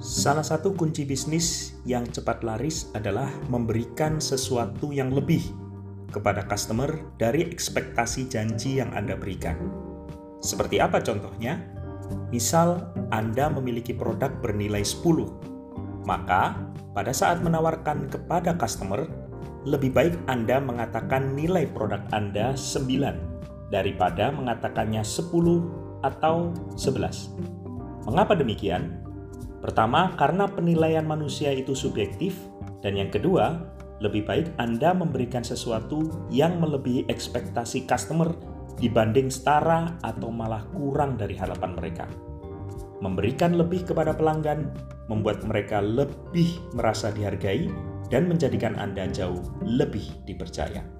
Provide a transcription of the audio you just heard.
Salah satu kunci bisnis yang cepat laris adalah memberikan sesuatu yang lebih kepada customer dari ekspektasi janji yang Anda berikan. Seperti apa contohnya? Misal Anda memiliki produk bernilai 10, maka pada saat menawarkan kepada customer, lebih baik Anda mengatakan nilai produk Anda 9 daripada mengatakannya 10 atau 11. Mengapa demikian? Pertama, karena penilaian manusia itu subjektif, dan yang kedua, lebih baik Anda memberikan sesuatu yang melebihi ekspektasi customer dibanding setara atau malah kurang dari harapan mereka. Memberikan lebih kepada pelanggan membuat mereka lebih merasa dihargai dan menjadikan Anda jauh lebih dipercaya.